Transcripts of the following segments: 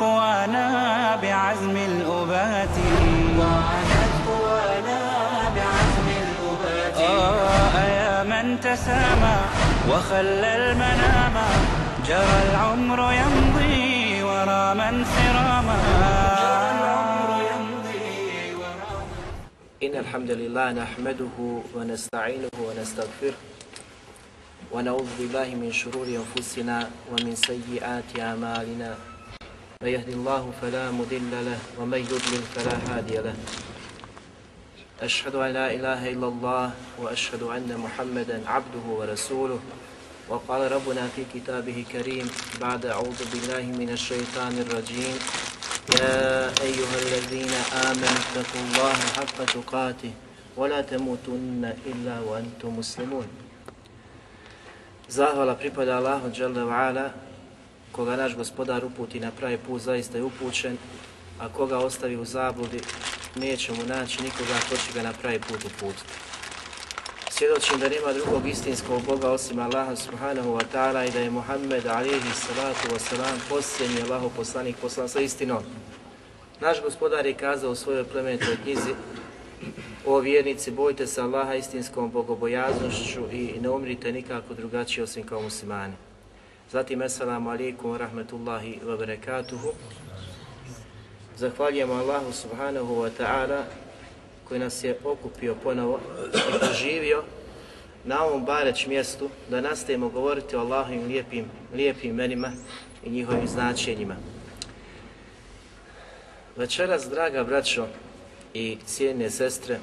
قوانا بعزم الأبات. آه يا من تسامى وخلى المنام. جرى العمر يمضي ورا من سراما. إن الحمد لله نحمده ونستعينه ونستغفره ونعوذ بالله من شرور أنفسنا ومن سيئات أعمالنا. من يهد الله فلا مضل له ومن يضلل فلا هادي له. أشهد أن لا إله إلا الله وأشهد أن محمدا عبده ورسوله. وقال ربنا في كتابه كريم بعد أعوذ بالله من الشيطان الرجيم يا أيها الذين آمنوا اتقوا الله حق تقاته ولا تموتن إلا وأنتم مسلمون. Zahvala pripada Allahu wa'ala, koga naš gospodar uputi na pravi put, zaista je upućen, a koga ostavi u zabludi, neće mu naći nikoga ko će ga na pravi put uputiti. Svjedočim da nema drugog istinskog Boga osim Allaha subhanahu wa ta'ala i da je Muhammed alihi salatu wa salam posljednji Allahu poslanik poslan sa istinom. Naš gospodar je kazao u svojoj plemenitoj knjizi o vjernici, bojte se Allaha istinskom bogobojaznošću i ne umrite nikako drugačije osim kao muslimani. Zatim, assalamu alaikum wa rahmatullahi wa barakatuhu. Zahvaljujemo Allahu subhanahu wa ta'ala koji nas je okupio ponovo i poživio na ovom bareć mjestu da nastavimo govoriti o Allahovim lijepim, lijepim imenima i njihovim značenjima. Večeras, draga braćo i cijene sestre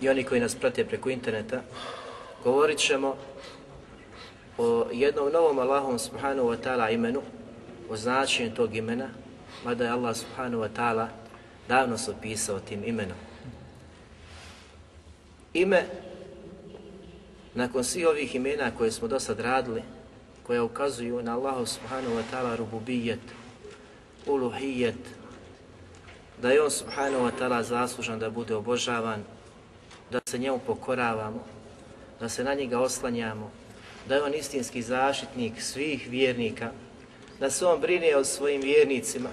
i oni koji nas prate preko interneta, govorit ćemo o jednom novom Allahom subhanahu wa ta'ala imenu, o značenju tog imena, mada je Allah subhanahu wa ta'ala davno se opisao tim imenom. Ime, nakon svih ovih imena koje smo do sad radili, koje ukazuju na Allahu subhanahu wa ta'ala rububijet, uluhijet, da je on subhanahu wa ta'ala zaslužan da bude obožavan, da se njemu pokoravamo, da se na njega oslanjamo, da je on istinski zaštitnik svih vjernika, da se on brine o svojim vjernicima,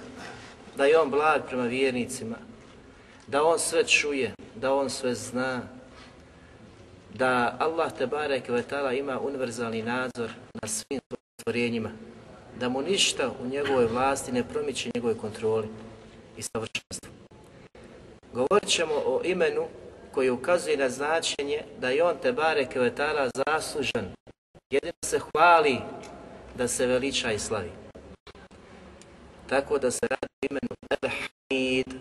da je on blag prema vjernicima, da on sve čuje, da on sve zna, da Allah te barek ve ta'ala ima univerzalni nadzor na svim stvorenjima, da mu ništa u njegovoj vlasti ne promiče njegovoj kontroli i savršenstvu. Govorit ćemo o imenu koji ukazuje na značenje da je on te barek ve ta'ala zaslužan, jedino se hvali da se veliča i slavi. Tako da se radi o imenu El-Hamid,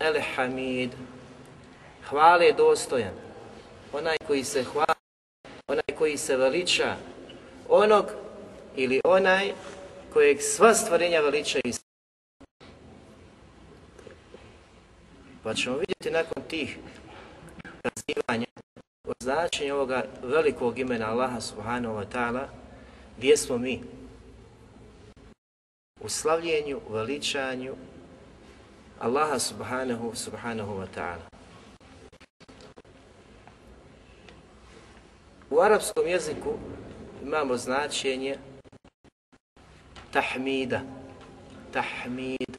El-Hamid, hvale dostojan, onaj koji se hvali, onaj koji se veliča, onog ili onaj kojeg sva stvorenja veličaju. I Pa ćemo vidjeti nakon tih razivanja o značenju ovoga velikog imena Allaha subhanahu wa ta'ala gdje smo mi u slavljenju, veličanju Allaha subhanahu, subhanahu wa ta'ala. U arapskom jeziku imamo značenje tahmida, tahmid.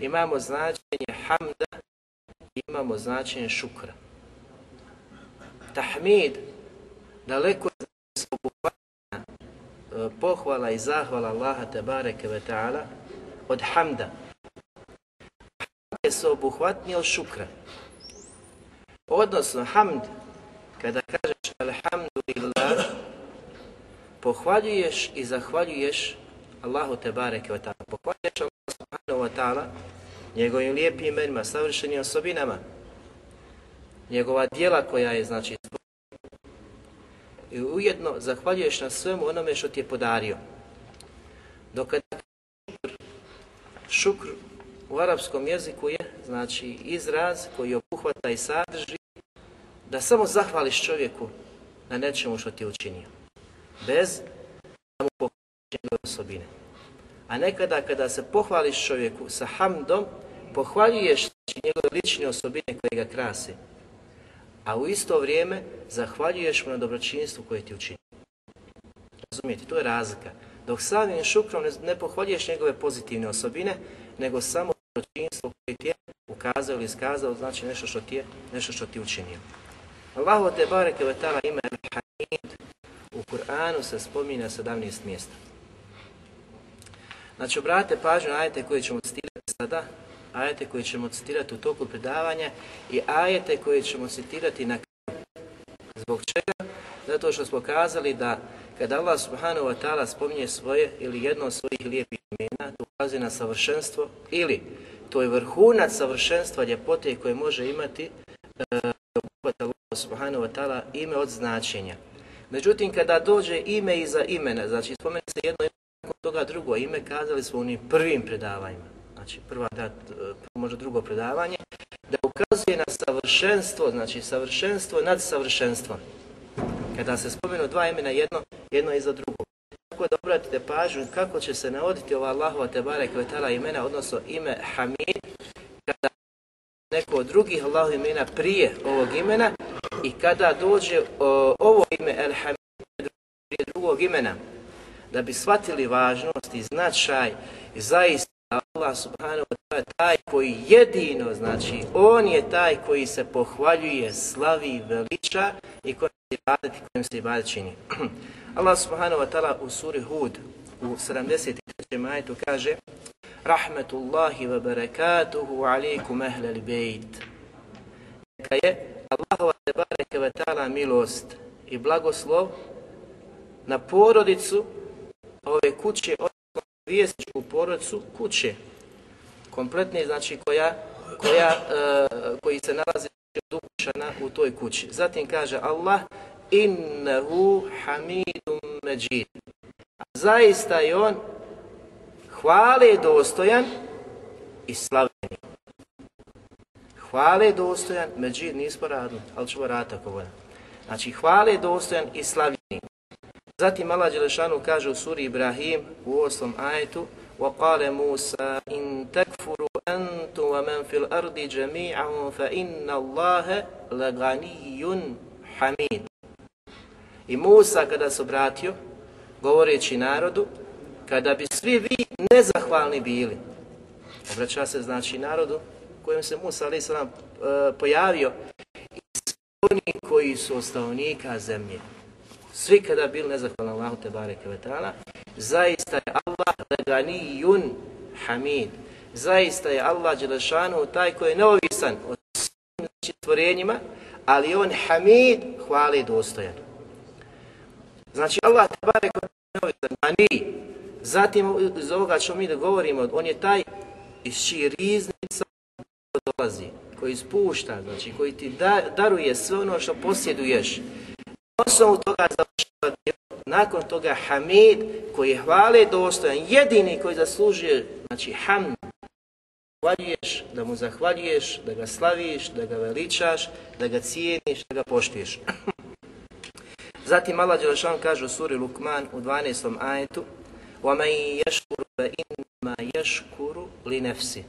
Imamo značenje hamda, imamo značenje šukra. Tahmid, daleko je pohvala i zahvala Allaha tabareke ve ta'ala od hamda. Hamd je sveobuhvatniji od šukra. Odnosno, hamd, kada kažeš alhamdulillah, pohvaljuješ i zahvaljuješ Allahu te bareke wa ta'ala. Pohvaljuješ Allah subhanahu wa ta'ala njegovim lijepim imenima, savršenim osobinama, njegova dijela koja je, znači, i ujedno zahvaljuješ na svemu onome što ti je podario. Dok šukr, šukr u arapskom jeziku je znači izraz koji obuhvata i sadrži da samo zahvališ čovjeku na nečemu što ti je učinio. Bez da mu osobine. A nekada kada se pohvališ čovjeku sa hamdom, pohvaljuješ znači, njegove lične osobine koje ga krase. A u isto vrijeme zahvaljuješ mu na dobročinstvu koje ti učinio. Razumijete, to je razlika. Dok samim šukrom ne, pohvaljuješ njegove pozitivne osobine, nego samo dobročinstvo koje ti je ukazao ili iskazao, znači nešto što ti je, nešto što ti učinio. Allahu te bareke ve ta'ala ime Al-Hamid u Kur'anu se spominje na 17 mjesta. Znači, obratite pažnju na ajete koje ćemo citirati sada, ajete koje ćemo citirati u toku predavanja i ajete koje ćemo citirati na kraju. Zbog čega? Zato što smo kazali da kada Allah subhanahu wa ta'ala spominje svoje ili jedno od svojih lijepih imena, to ukazuje na savršenstvo ili to je vrhunac savršenstva ljepote koje može imati e, Allah subhanahu wa ta'ala ime od značenja. Međutim, kada dođe ime iza imena, znači spomene se jedno ime, nakon toga drugo ime, kazali smo u onim prvim predavanjima, znači prva, da, možda drugo predavanje, da ukazuje na savršenstvo, znači savršenstvo nad savršenstvom. Kada se spomenu dva imena jedno, jedno iza drugo. Tako da obratite pažnju kako će se navoditi ova Allahova Tebare Kvetala imena, odnosno ime Hamid, kada neko od drugih Allahov imena prije ovog imena i kada dođe o, ovo ime El Hamid prije drugog imena, da bi shvatili važnost i značaj i zaista Allah subhanahu wa ta'ala taj koji jedino, znači on je taj koji se pohvaljuje, slavi, veliča i kojim se ibadet i kojim se ibadet čini. Allah subhanahu wa ta'ala u suri Hud u 73. majetu kaže Rahmetullahi wa barakatuhu alaikum ahlal bejt. Neka je Allahova te bareke wa ta'ala milost i blagoslov na porodicu ove kuće, odnosno vjesničku porodicu kuće. Kompletne, znači koja, koja, uh, koji se nalazi od ukućana u toj kući. Zatim kaže Allah innehu hamidum međid. Zaista je on hvale dostojan i slavljeni. Hvale dostojan, međid nismo radili, ali ćemo raditi ako. Znači hvale dostojan i slavljeni. Zatim Allah Đelešanu kaže u suri Ibrahim u oslom ajetu وقال موسى إن تكفروا أنتم ومن في الأرض جميعا فإن الله لغني حميد I Musa kada se obratio, govoreći narodu, kada bi svi vi nezahvalni bili, obraća se znači narodu kojem se Musa ali sam pojavio, i oni koji su ostavnika zemlje, svi kada bili nezahvalni Allahu te bareke vetala, zaista je Allah leganijun hamid. Zaista je Allah Đelešanu taj koji je neovisan od svim stvorenjima, ali on hamid hvali dostojan. Znači Allah te barek neovisan, ani. Zatim iz ovoga što mi govorimo, on je taj iz čiji riznica dolazi, koji spušta, znači koji ti da, daruje sve ono što posjeduješ Osnovu toga završava nakon toga Hamid koji je hvale dostojan, jedini koji zaslužuje, znači Hamd, zahvaljuješ, da mu zahvaljuješ, da ga slaviš, da ga veličaš, da ga cijeniš, da ga poštiješ. Zatim Allah Đelešan kaže u suri Lukman u 12. ajetu وَمَنْ يَشْكُرُ فَإِنَّمَا يَشْكُرُ لِنَفْسِ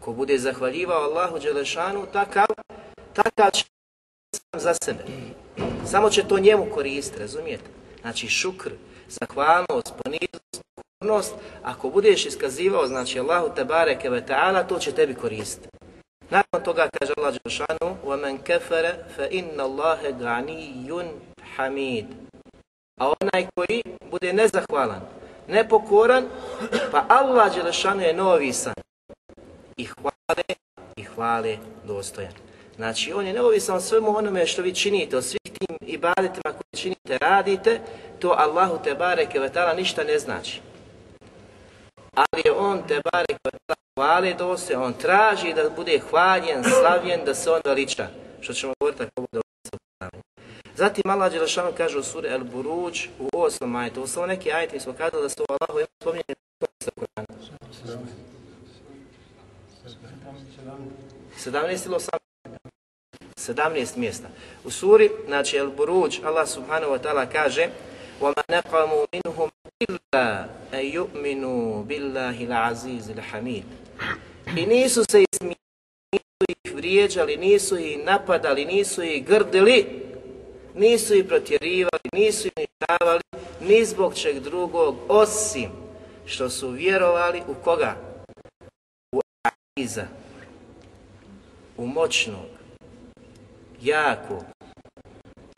Ko bude zahvaljivao Allahu Đelešanu, takav, takav će sam za sebe. Samo će to njemu koristiti, razumijete? Znači šukr, zahvalnost, poniznost, pokornost, ako budeš iskazivao, znači Allahu te bareke ve ta'ala, to će tebi koristiti. Nakon toga kaže Allah Đelšanu وَمَنْ كَفَرَ فَإِنَّ اللَّهَ غَنِيٌّ حَمِيدٌ A onaj koji bude nezahvalan, nepokoran, pa Allah Đelšanu je neovisan i hvale i hvale dostojan. Znači, on je neovisan svemu onome što vi činite, od svih tim ibadetima koje činite, radite, to Allahu te bareke ve ta'ala ništa ne znači. Ali je on te bareke ve ta'ala hvale on traži da bude hvaljen, slavljen, da se on veliča. Što ćemo govoriti ako bude Zatim Allah Đelešanu kaže u suri El Buruđ u osmom ajetu, u samo neki ajeti smo kazali da su Allahu ima spominjeni 17 ili 18? 17 mjesta. U suri, znači El Buruđ, Allah subhanahu wa ta'ala kaže وَمَا نَقَمُوا مِنْهُمْ إِلَّا أَن يُؤْمِنُوا بِاللَّهِ الْعَزِيزِ الْحَمِيدِ I nisu se ismijeli, nisu ih vrijeđali, nisu ih napadali, nisu ih grdili, nisu ih protjerivali, nisu ih ništavali, ni zbog čeg drugog, osim što su vjerovali u koga? U Aziza, u moćnog, jako,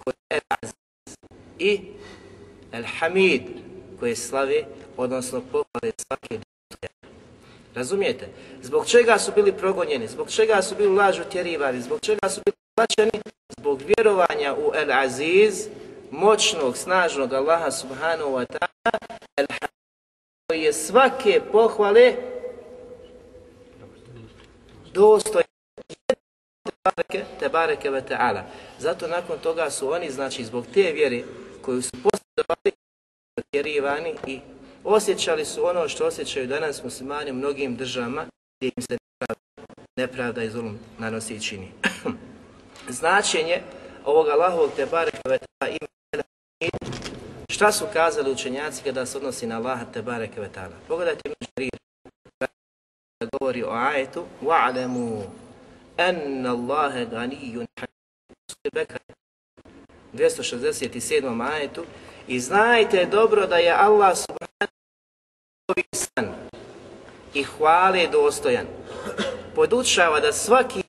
koji je Aziz i El Hamid, slave, odnosno pohvale svake. Razumijete? Zbog čega su bili progonjeni, zbog čega su bili lažu tjerivani, zbog čega su bili plaćeni? Zbog vjerovanja u El Aziz, moćnog, snažnog Allaha subhanahu wa ta'ala, El koji je svake pohvale dostojan Tebareke ve ta'ala. Zato nakon toga su oni, znači zbog te vjere koju su posjedovali, otjerivani i osjećali su ono što osjećaju danas muslimani u mnogim državama gdje im se nepravda, i zulum nanosi i čini. Značenje ovog Allahovog tebareke ve ta'ala Šta su kazali učenjaci kada se odnosi na Allaha tebareke ve ta'ala? Pogledajte mi govori o ajetu wa'lamu anna Allahe ganijun Bekar 267. ajetu i znajte dobro da je Allah subhanahu i hvale dostojan. Podučava da svaki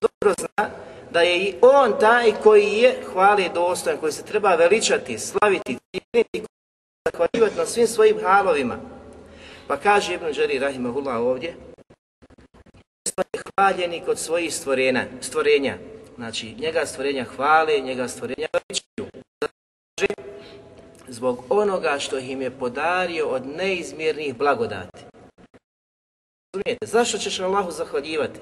dobro zna da je i on taj koji je hvale dostojan, koji se treba veličati, slaviti, cijeniti, zahvaljivati na svim svojim halovima. Pa kaže Ibn Đari Rahimahullah ovdje, smo hvaljeni kod svojih stvorenja, stvorenja. Znači, njega stvorenja hvale, njega stvorenja veličaju. Zbog onoga što im je podario od neizmjernih blagodati. Razumijete, zašto ćeš Allahu zahvaljivati?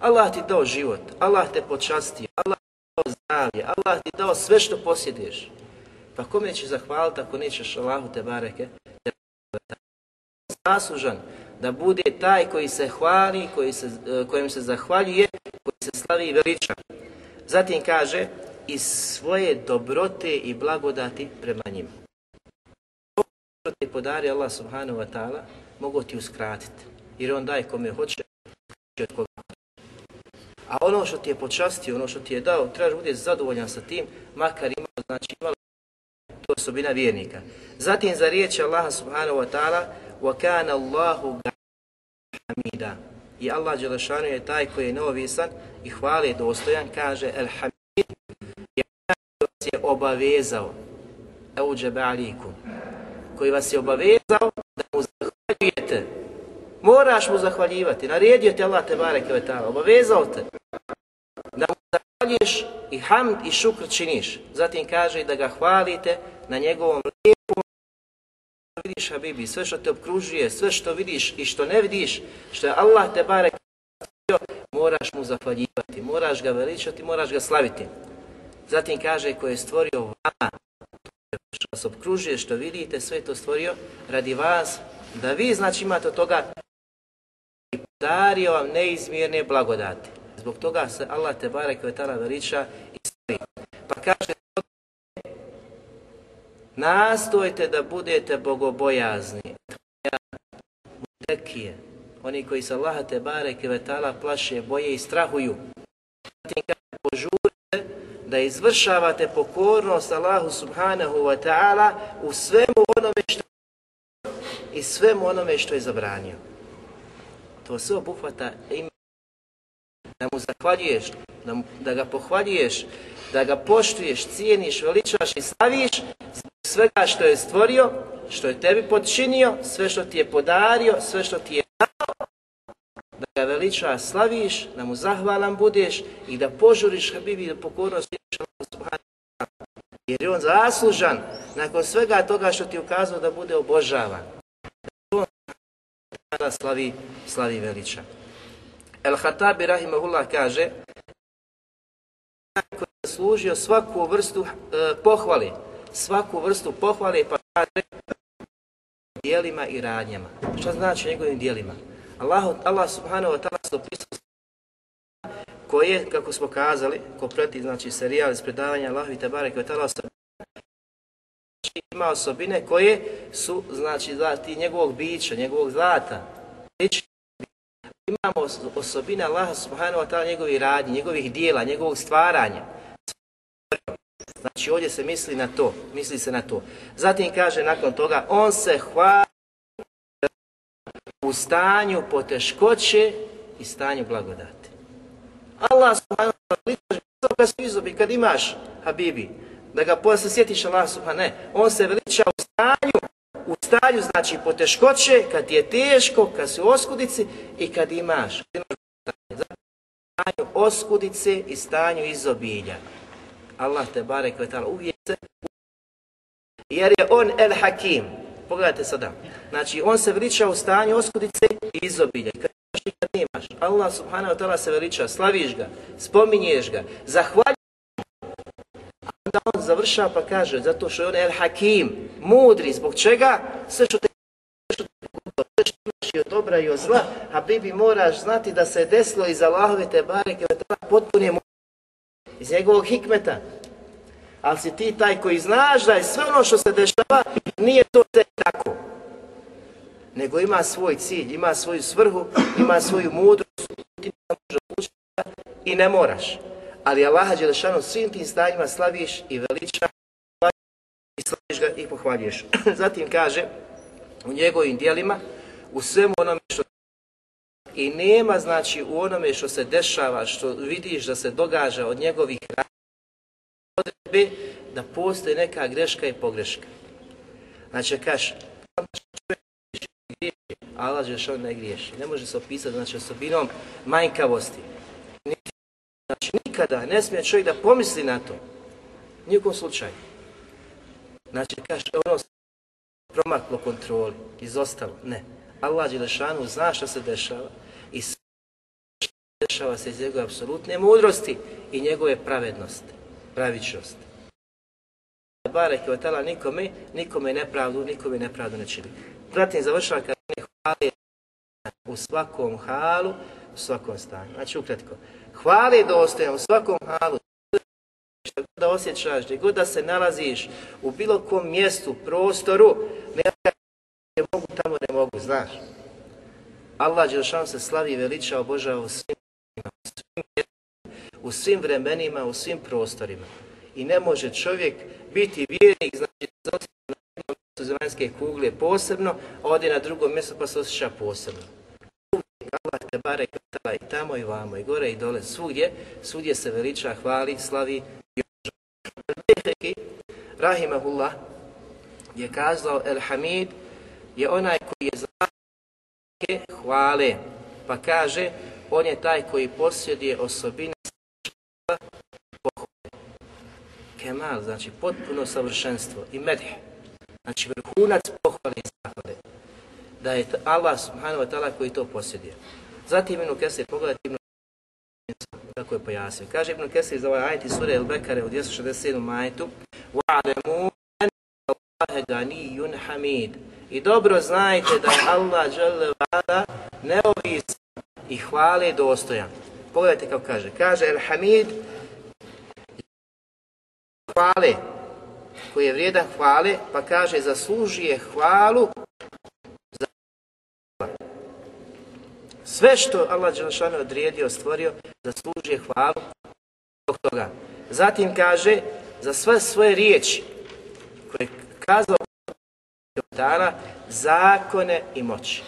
Allah ti dao život, Allah te počastio, Allah ti dao zdravlje, Allah ti dao sve što posjeduješ. Pa kome ćeš zahvaliti ako nećeš Allahu te bareke? Zaslužan da bude taj koji se hvali, koji se, kojim se zahvaljuje, koji se slavi i veliča. Zatim kaže, iz svoje dobrote i blagodati prema njima. Ovo što ti podari Allah subhanahu wa ta'ala, mogu ti uskratiti. Jer on daje kome hoće, od koga A ono što ti je počastio, ono što ti je dao, trebaš biti zadovoljan sa tim, makar imao, znači imalo to osobina vjernika. Zatim za riječ Allaha subhanahu wa ta'ala, وَكَانَ اللَّهُ hamida. I Allah Đelešanu je taj koji je neovisan i hvale dostojan, kaže El Hamid, vas je obavezao, Euđebe alikum, koji vas je obavezao da mu zahvaljujete. Moraš mu zahvaljivati, naredio te Allah te bareke obavezao te da mu zahvaljuješ i hamd i šukr činiš. Zatim kaže da ga hvalite na njegovom vidiš Habibi, sve što te obkružuje, sve što vidiš i što ne vidiš, što je Allah te barek moraš mu zahvaljivati, moraš ga veličati, moraš ga slaviti. Zatim kaže ko je stvorio vama, što vas obkružuje, što vidite, sve je to stvorio radi vas, da vi znači imate od toga i dario vam neizmjerne blagodati. Zbog toga se Allah te barek vetala veliča i slavi. Pa kaže Nastojte da budete bogobojazni. Tekije. Oni koji se Allaha te bareke vetala plaše, boje i strahuju. Zatim kada požurite da izvršavate pokornost Allahu subhanahu wa ta'ala u svemu onome što i svemu onome što je zabranio. To sve obuhvata ime da mu zahvaljuješ, da, mu, da ga pohvaljuješ, da ga poštuješ, cijeniš, veličaš i slaviš zbog svega što je stvorio, što je tebi podčinio, sve što ti je podario, sve što ti je dao, da ga veličaš, slaviš, da mu zahvalan budeš i da požuriš Habibi da pokornost jer je on zaslužan nakon svega toga što ti ukazao da bude obožavan. Da on slavi, slavi veliča. El-Hatabi rahimahullah kaže služio svaku vrstu e, svaku vrstu pohvale pa kaže dijelima i radnjama. Šta znači njegovim dijelima? Allah, Allah subhanahu wa ta'ala se opisao koje, kako smo kazali, ko znači, serijal iz predavanja Allahu i Tebare koje ta'ala ima osobine koje su, znači, ti njegovog bića, njegovog zlata. Imamo osobine Allaha subhanahu wa ta'ala njegovih radnji, njegovih dijela, njegovog stvaranja. Znači ovdje se misli na to, misli se na to. Zatim kaže nakon toga, on se hvali u stanju poteškoće i stanju blagodati. Allah subhanahu wa ta'ala kad imaš Habibi, da ga posle sjetiš Allah subhanahu ne, on se veliča u stanju, u stanju znači poteškoće, kad ti je teško, kad si u oskudici i kad imaš, kad imaš stanju oskudice i stanju izobilja. Allah te barek ve uvijek se jer je on el hakim. Pogledajte sada. Znači, on se veliča u stanju oskudice i izobilja. Kad imaš i kad nemaš. Allah subhanahu wa ta'ala se veliča, slaviš ga, spominješ ga, zahvaljuješ Onda on završava pa kaže, zato što je on el hakim, mudri, zbog čega? Sve što te sve što imaš i od dobra i od zla, a bibi moraš znati da se desilo iz Allahove te bareke, potpuno je iz njegovog hikmeta. Ali si ti taj koji znaš da je sve ono što se dešava, nije to tek tako. Nego ima svoj cilj, ima svoju svrhu, ima svoju mudrost, ti ne možeš i ne moraš. Ali Allaha Đelešanu svim tim stanjima slaviš i veliča i slaviš ga i pohvaljuješ. Zatim kaže u njegovim dijelima, u svemu onome što i nema znači u onome što se dešava, što vidiš da se događa od njegovih odredbe, da postoji neka greška i pogreška. Znači, kaš, Allah on ne griješi. Ne može se opisati znači, osobinom manjkavosti. Znači, nikada ne smije čovjek da pomisli na to. Nijekom slučaju. Znači, kaže, ono promaklo kontroli, izostalo. Ne. Allah Đelešanu zna što se dešava dešava se iz njegove apsolutne mudrosti i njegove pravednosti, pravičnosti. Barek je nikome, nikome nepravdu, nikome nepravdu ne čini. Zatim završava kad hvali u svakom halu, u svakom stanju. Znači ukratko, hvali dostojan u svakom halu, što da osjećaš, gdje god da se nalaziš, u bilo kom mjestu, prostoru, ne mogu, tamo ne mogu, znaš. Allah Đelšan se slavi veliča obožava u svim, u svim vremenima, u svim prostorima. I ne može čovjek biti vjernik, znači na jednom mjestu zemaljske kugle posebno, a ode na drugom mjestu pa se osjeća posebno. Uvijek Allah te bare i tamo i vamo, i gore i dole, svugdje, svugdje se veliča, hvali, slavi i obožava. Rahimahullah je kazao El Hamid je onaj koji je hvale. Pa kaže, on je taj koji posjeduje osobine pohvale. Kemal, znači potpuno savršenstvo i medh. Znači vrhunac pohvale i zahvale. Da je Allah subhanahu wa ta'ala koji to posjeduje. Zatim Ibn Kesir, pogledajte Ibn kako je pojasnio. Kaže Ibn Kesir za ovaj ajti sura El Bekare u 267. majtu وَعْلَمُوا أَنَّ اللَّهَ غَنِيٌّ حَمِيدٌ i dobro znajte da je Allah vada neovisan i hvale dostojan. Pogledajte kako kaže. Kaže El Hamid hvale koji je vrijedan hvale, pa kaže zaslužuje hvalu za sve što Allah Đelšanu odrijedio, stvorio, zaslužuje hvalu zbog toga. Zatim kaže, za sve svoje riječi koje je kazao dana zakone i moći.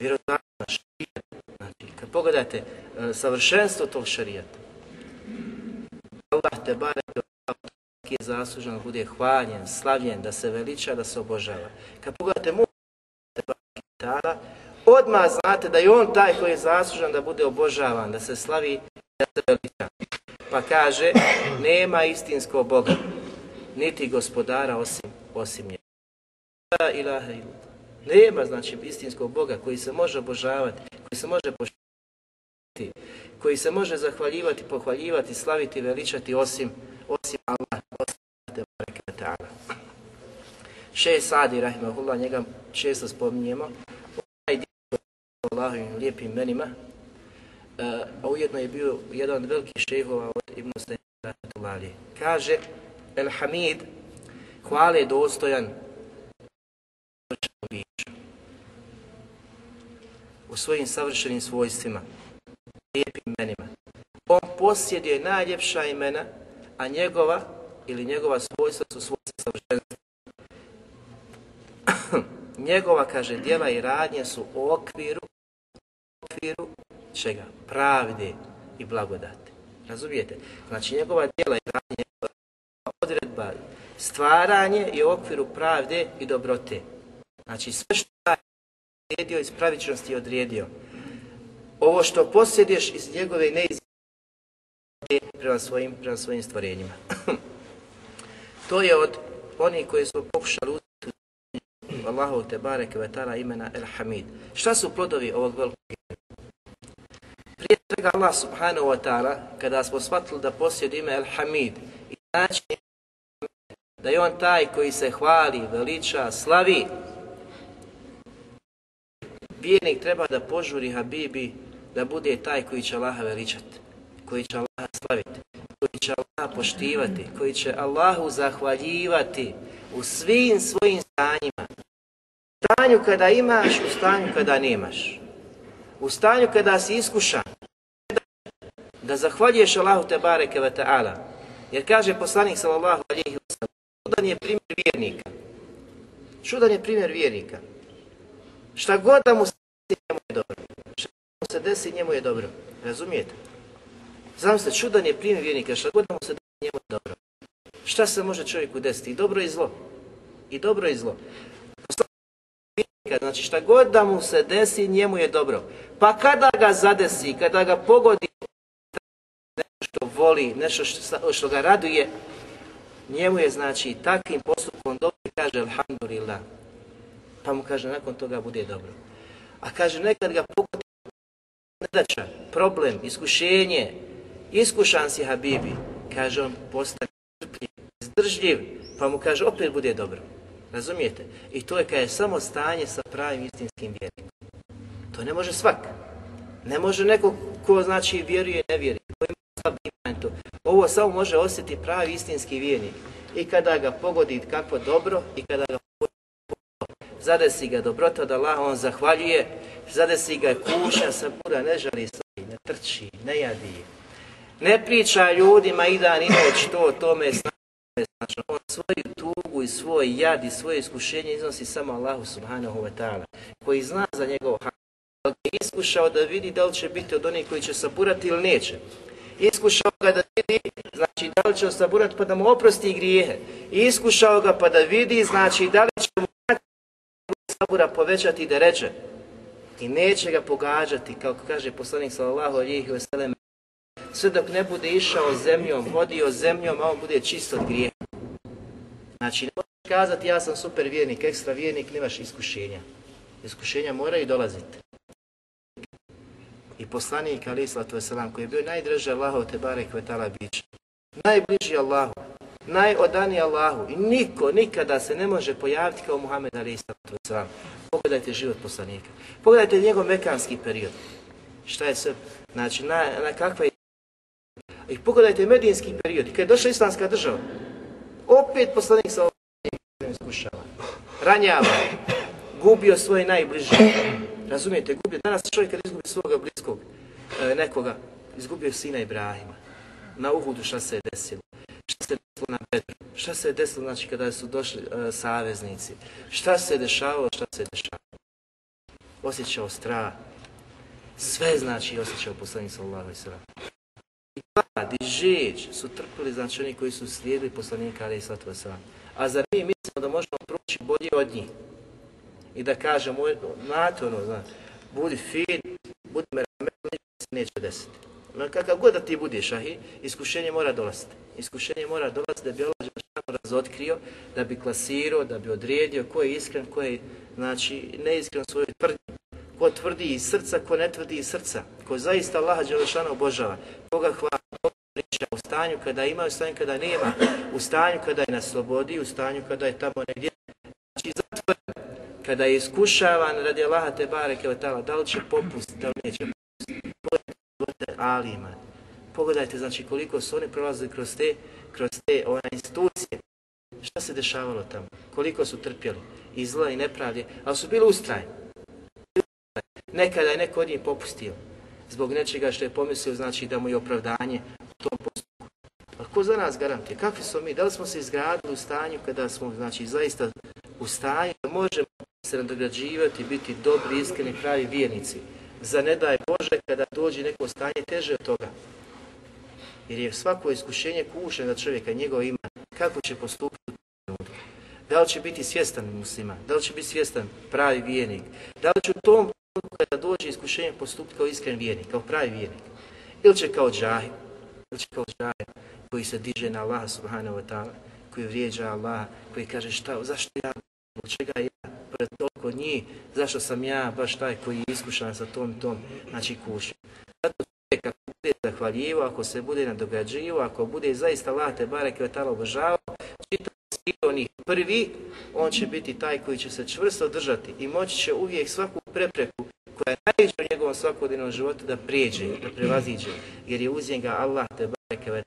Vjerovatno Znači, kad pogledate e, savršenstvo tog šarijata, Allah te bare je zaslužen da bude hvaljen, slavljen, da se veliča, da se obožava. Kad pogledate mu odmah znate da je on taj koji je zaslužen da bude obožavan, da se slavi, da se veliča. Pa kaže, nema istinskog Boga, niti gospodara osim, osim njega. La ilaha Nema znači istinskog Boga koji se može obožavati, koji se može poštovati, koji se može zahvaljivati, pohvaljivati, slaviti, veličati osim, osim Allah, osim Še Sadi, rahimahullah, njega često spominjemo, onaj Allahovim lijepim imenima, uh, a ujedno je bio jedan od velikih šehova od Ibn Stajna Kaže, El Hamid, hvale dostojan u svojim savršenim svojstvima, lijepim imenima. On posjeduje najljepša imena, a njegova ili njegova svojstva su svojstva savršenstva. njegova, kaže, djela i radnje su u okviru, okviru čega? Pravde i blagodati. Razumijete? Znači, njegova djela i radnje, odredba, stvaranje i u okviru pravde i dobrote. Znači, sve što je odredio iz pravičnosti odredio. Ovo što posjedeš iz njegove neizmjene prema svojim, prema svojim stvorenjima. to je od onih koji su pokušali uzeti Allahu te bareke ve imena El Hamid. Šta su plodovi ovog velikog Prije svega Allah subhanahu wa ta'ala, kada smo shvatili da posjedi ime El Hamid i znači da je on taj koji se hvali, veliča, slavi, vjernik treba da požuri Habibi da bude taj koji će Allaha veličati, koji će Allaha slaviti, koji će Allaha poštivati, koji će Allahu zahvaljivati u svim svojim stanjima. U stanju kada imaš, u stanju kada nemaš. U stanju kada si iskušan, da zahvaljuješ Allahu te bareke ve ta'ala. Jer kaže poslanik sallallahu alejhi ve sellem, čudan je primjer vjernika. Čudan je primjer vjernika. Šta god da mu se njemu je dobro. Šta mu se desi njemu je dobro. Razumijete? Zamislite, čudan je primjer vjernika. Šta god da mu se desi njemu je dobro. Šta se može čovjeku desiti? I dobro i zlo. I dobro i zlo. Znači šta god da mu se desi, njemu je dobro. Pa kada ga zadesi, kada ga pogodi nešto što voli, nešto što, što ga raduje, njemu je znači takvim postupkom dobro kaže alhamdulillah. Pa mu kaže nakon toga bude dobro. A kaže nekad ga pogodi nedača, problem, iskušenje, iskušan si Habibi, kaže on postane trpljiv, izdržljiv, pa mu kaže opet bude dobro. Razumijete? I to je kada je samo stanje sa pravim istinskim vjernikom. To ne može svak. Ne može neko ko znači vjeruje i ne vjeruje, ko ima slab to. Ovo samo može osjetiti pravi istinski vjernik. I kada ga pogodi kakvo dobro i kada ga pogodi zadesi ga dobrota da Allah on zahvaljuje, zadesi ga kuša sa bura, ne žali se, ne trči, ne jadi. Ne priča ljudima i dan i noć to, tome znači on svoju tugu i svoj jad i svoje iskušenje iznosi samo Allahu subhanahu wa ta'ala, koji zna za njegov hak. Da je iskušao da vidi da li će biti od onih koji će saburati ili neće. Iskušao ga da vidi, znači da li će saburati pa da mu oprosti grijehe. Iskušao ga pa da vidi, znači da li će mu sabura povećati da reče. I neće ga pogađati, kao kaže poslanik sallallahu alihi wasallam, sve dok ne bude išao zemljom, hodio zemljom, a on bude čisto od grijeha. Znači, ne možeš kazati ja sam super vjernik, ekstra vjernik, nemaš iskušenja. Iskušenja moraju dolaziti. I poslanik Ali Islatu Veselam, koji je bio najdraži Allahov te barek vetala bić, najbliži Allahu, najodaniji Allahu i niko nikada se ne može pojaviti kao Muhammed Ali Veselam. Pogledajte život poslanika. Pogledajte njegov mekanski period. Šta je sve, znači, na, na kakva je i pogledajte medijinski period, kad je došla islamska država, opet poslanik sa ovim iskušava. Ranjava, gubio svoje najbliže. Razumijete, gubio. Danas čovjek kad izgubi svoga bliskog e, nekoga, izgubio sina Ibrahima. Na Uhudu šta se je desilo? Se desilo na Bedru? Šta se desilo znači kada su došli e, saveznici? Šta se dešavalo? Šta se dešavalo? Osjećao strah. Sve znači osjećao poslanik sallallahu sellem i glad i žeđ su trpili znači oni koji su slijedili poslanika ali i slatva A zar mi mislimo da možemo proći bolje od njih? I da kažemo, znate ono, znate, budi fin, budi meramet, se neće desiti. Kakav god da ti budeš, ahi, iskušenje mora dolaziti. Iskušenje mora dolaziti da bi Allah razotkrio, da bi klasirao, da bi odredio ko je iskren, ko je znači, neiskren svojoj tvrdnji. Ko tvrdi iz srca, ko ne tvrdi iz srca, ko zaista Allaha Đelešana obožava, koga hvala, koga priča u stanju kada ima, u stanju kada nema, u stanju kada je na slobodi, u stanju kada je tamo negdje. Kada je iskušavan radi Allaha te bareke da li će popustiti, da li neće popustiti. Alima. Pogledajte znači koliko su oni prolazili kroz te, kroz te one institucije. Šta se dešavalo tamo? Koliko su trpjeli? I zla i nepravdje, ali su bili ustrajni. Nekada je neko od njih popustio zbog nečega što je pomislio znači da mu je opravdanje u tom postupku. A ko za nas garantuje? Kakvi smo mi? Da li smo se izgradili u stanju kada smo znači zaista u stanju da možemo se nadograđivati, biti dobri, iskreni, pravi vjernici? Za ne daj Bože kada dođe neko stanje teže od toga. Jer je svako iskušenje kušen za čovjeka, njegov ima, kako će postupiti. Da li će biti svjestan muslima? Da li će biti svjestan pravi vjernik? Da li će u tom kada dođe iskušenje postupiti kao iskren vjernik, kao pravi vjernik? Ili će kao džahil? Ili će kao džahil koji se diže na Allah subhanahu wa ta'ala, koji vrijeđa Allah, koji kaže šta, zašto ja, zbog čega ja, pred toliko njih, zašto sam ja baš taj koji je iskušan sa tom tom, znači kušen. Zato čovjek ako bude zahvaljivo, ako se bude nadograđivo, ako bude zaista Allah te bareke ve ta'ala obožavao, čitav onih prvi, on će biti taj koji će se čvrsto držati i moći će uvijek svaku prepreku koja je najveća u njegovom svakodnevnom životu da prijeđe, da prevaziđe, jer je uz njega Allah te bareke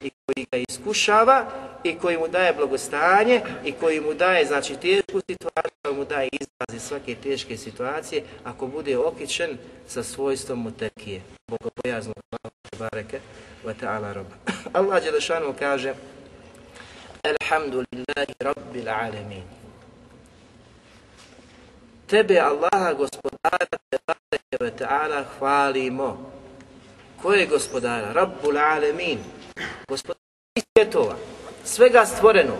i koji ga iskušava i koji mu daje blagostanje i koji mu daje znači tešku situaciju, koji mu daje izraz iz svake teške situacije ako bude okićen sa svojstvom mutekije, bogobojaznog Allah te bareke ve ta'ala roba. Allah Đelešanu kaže Alhamdulillahi Rabbil Alamin. Tebe Allaha gospodara te ta'ala hvalimo. Ko je gospodara? Rabbul Alamin. Gospodara svjetova. Svega stvorenog.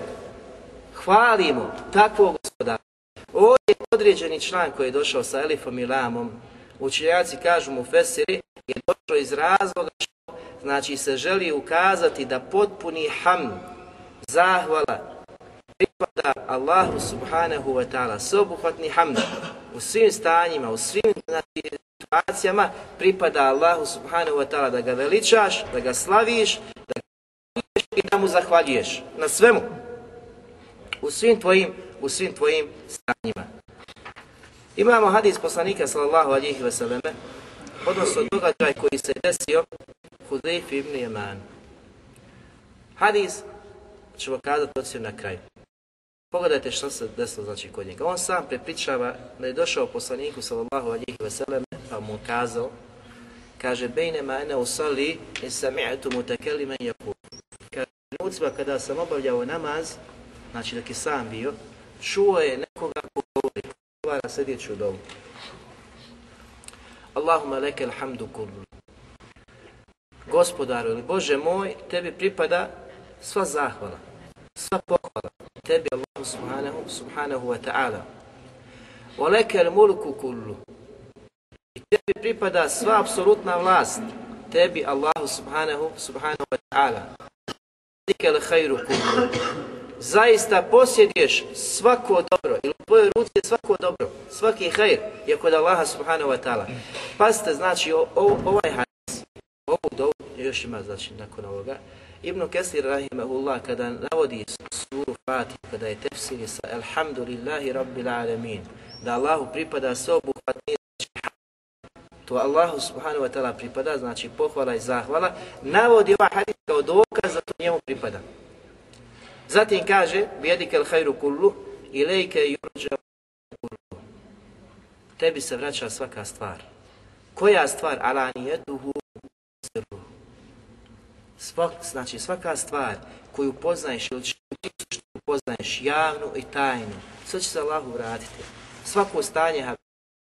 Hvalimo takvog gospodara. Ovdje je određeni član koji je došao sa Elifom i Lamom. Učenjaci kažu mu Fesiri je došao iz razloga što znači se želi ukazati da potpuni ham zahvala pripada Allahu subhanahu wa ta'ala sveobuhvatni hamd u svim stanjima, u svim znači, situacijama pripada Allahu subhanahu wa ta'ala da ga veličaš, da ga slaviš, da ga i da mu zahvaljuješ na svemu. U svim tvojim, u svim tvojim stanjima. Imamo hadis poslanika sallallahu alihi vseleme, odnosno događaj koji se desio Hudejf ibn Jeman. Hadis ćemo kazati odsio na kraju. Pogledajte što se desilo znači kod njega. On sam prepričava da je došao poslaniku sallallahu alihi vseleme pa mu kazao kaže bejne ma ene usali i sami'tu mutakelimen jakul. Kaže trenucima kada sam obavljao namaz, znači dok je sam bio, čuo je nekoga ko govori, govara sedjeći u domu. Allahumma leke alhamdu kullu. Gospodaru ili Bože moj, tebi pripada sva zahvala, sva pohvala. Tebi Allahu subhanahu, subhanahu wa ta'ala. Wa leke al mulku kullu. I tebi pripada sva apsolutna vlast. Tebi Allahu subhanahu, subhanahu wa ta'ala. Dike al khairu kullu. Zaista posjeduješ svako dobro, ili u tvojoj ruci je svako dobro, svaki hajr je kod Allaha subhanahu wa ta'ala. Pazite, znači, o, o, ovaj dovu, još ima, znači, nakon ovoga, Ibn Kesir rahimahullah kada navodi suru Fatih, kada je tefsiri sa Alhamdulillahi Rabbil Alamin, da Allahu pripada sveobuhvatni to Allahu subhanahu wa ta'ala pripada, znači pohvala i zahvala, navodi ovaj hadis kao dokaz da to njemu pripada. Zatim kaže, bijedike al hajru kullu, ilejke yurđa kullu. Tebi se vraća svaka stvar. Koja stvar? Alanijetuhu sirru. Svak, znači svaka stvar koju poznaješ ili što poznaješ javnu i tajnu, sve će se Allahu vratiti. Svako stanje,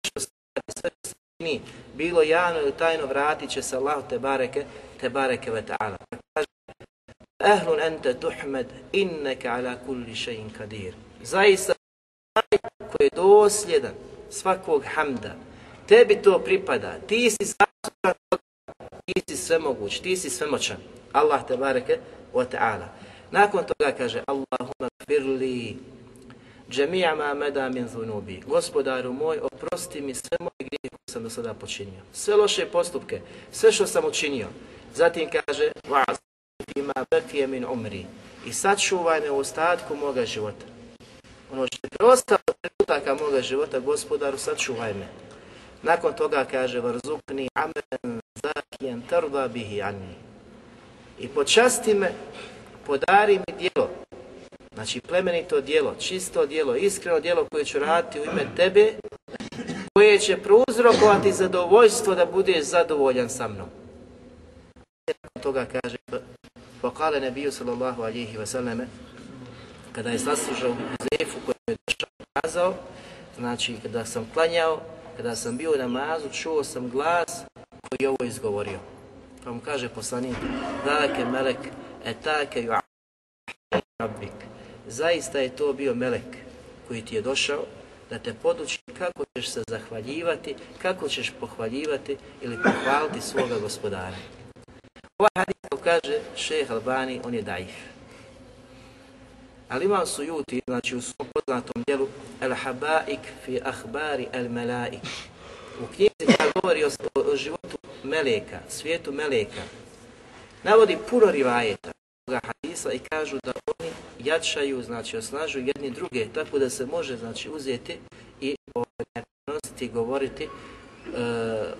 što se radi, sve što se čini, bilo javno ili tajno, vratit će se Allahu te bareke, te bareke ve ta'ala. Kaže, Ehlun ente tuhmed, inneke ala kulli še'in kadir. Zaista, koji je dosljedan svakog hamda, tebi to pripada, ti si zaslužan ti si svemoguć, ti si svemoćan. Allah te bareke wa ta'ala. Nakon toga kaže Allahumma firli džemija ma meda min zunubi. Gospodaru moj, oprosti mi sve moje grije koje sam do sada počinio. Sve loše postupke, sve što sam učinio. Zatim kaže vas ima bekije min umri. I sačuvaj me u ostatku moga života. ono što je preostalo trenutaka moga života, gospodaru, sačuvaj me. Nakon toga kaže, varzukni amen zakijen tarda bihi anni. I počasti me, podari mi djelo, znači plemenito djelo, čisto djelo, iskreno djelo koje ću raditi u ime tebe, koje će prouzrokovati zadovoljstvo da budeš zadovoljan sa mnom. Nakon toga kaže, Pokale nebiju sallallahu alihi wasallam, kada je saslužao Huzefu koji je došao kazao, znači kada sam klanjao, kada sam bio u namazu, čuo sam glas je ovo izgovorio. Pa mu kaže poslanik, dake melek, etake ju rabbik. Zaista je to bio melek koji ti je došao da te poduči kako ćeš se zahvaljivati, kako ćeš pohvaljivati ili pohvaliti svoga gospodara. Ovaj hadis kaže šeh Albani, on je daif. Ali imam sujuti, znači u svom poznatom dijelu El Habaik fi ahbari el Melaik. U knjizi govori o, o životu Meleka, svijetu Meleka, navodi puno rivajeta hadisa i kažu da oni jačaju, znači osnažuju jedni druge, tako da se može znači uzeti i prenositi i govoriti uh,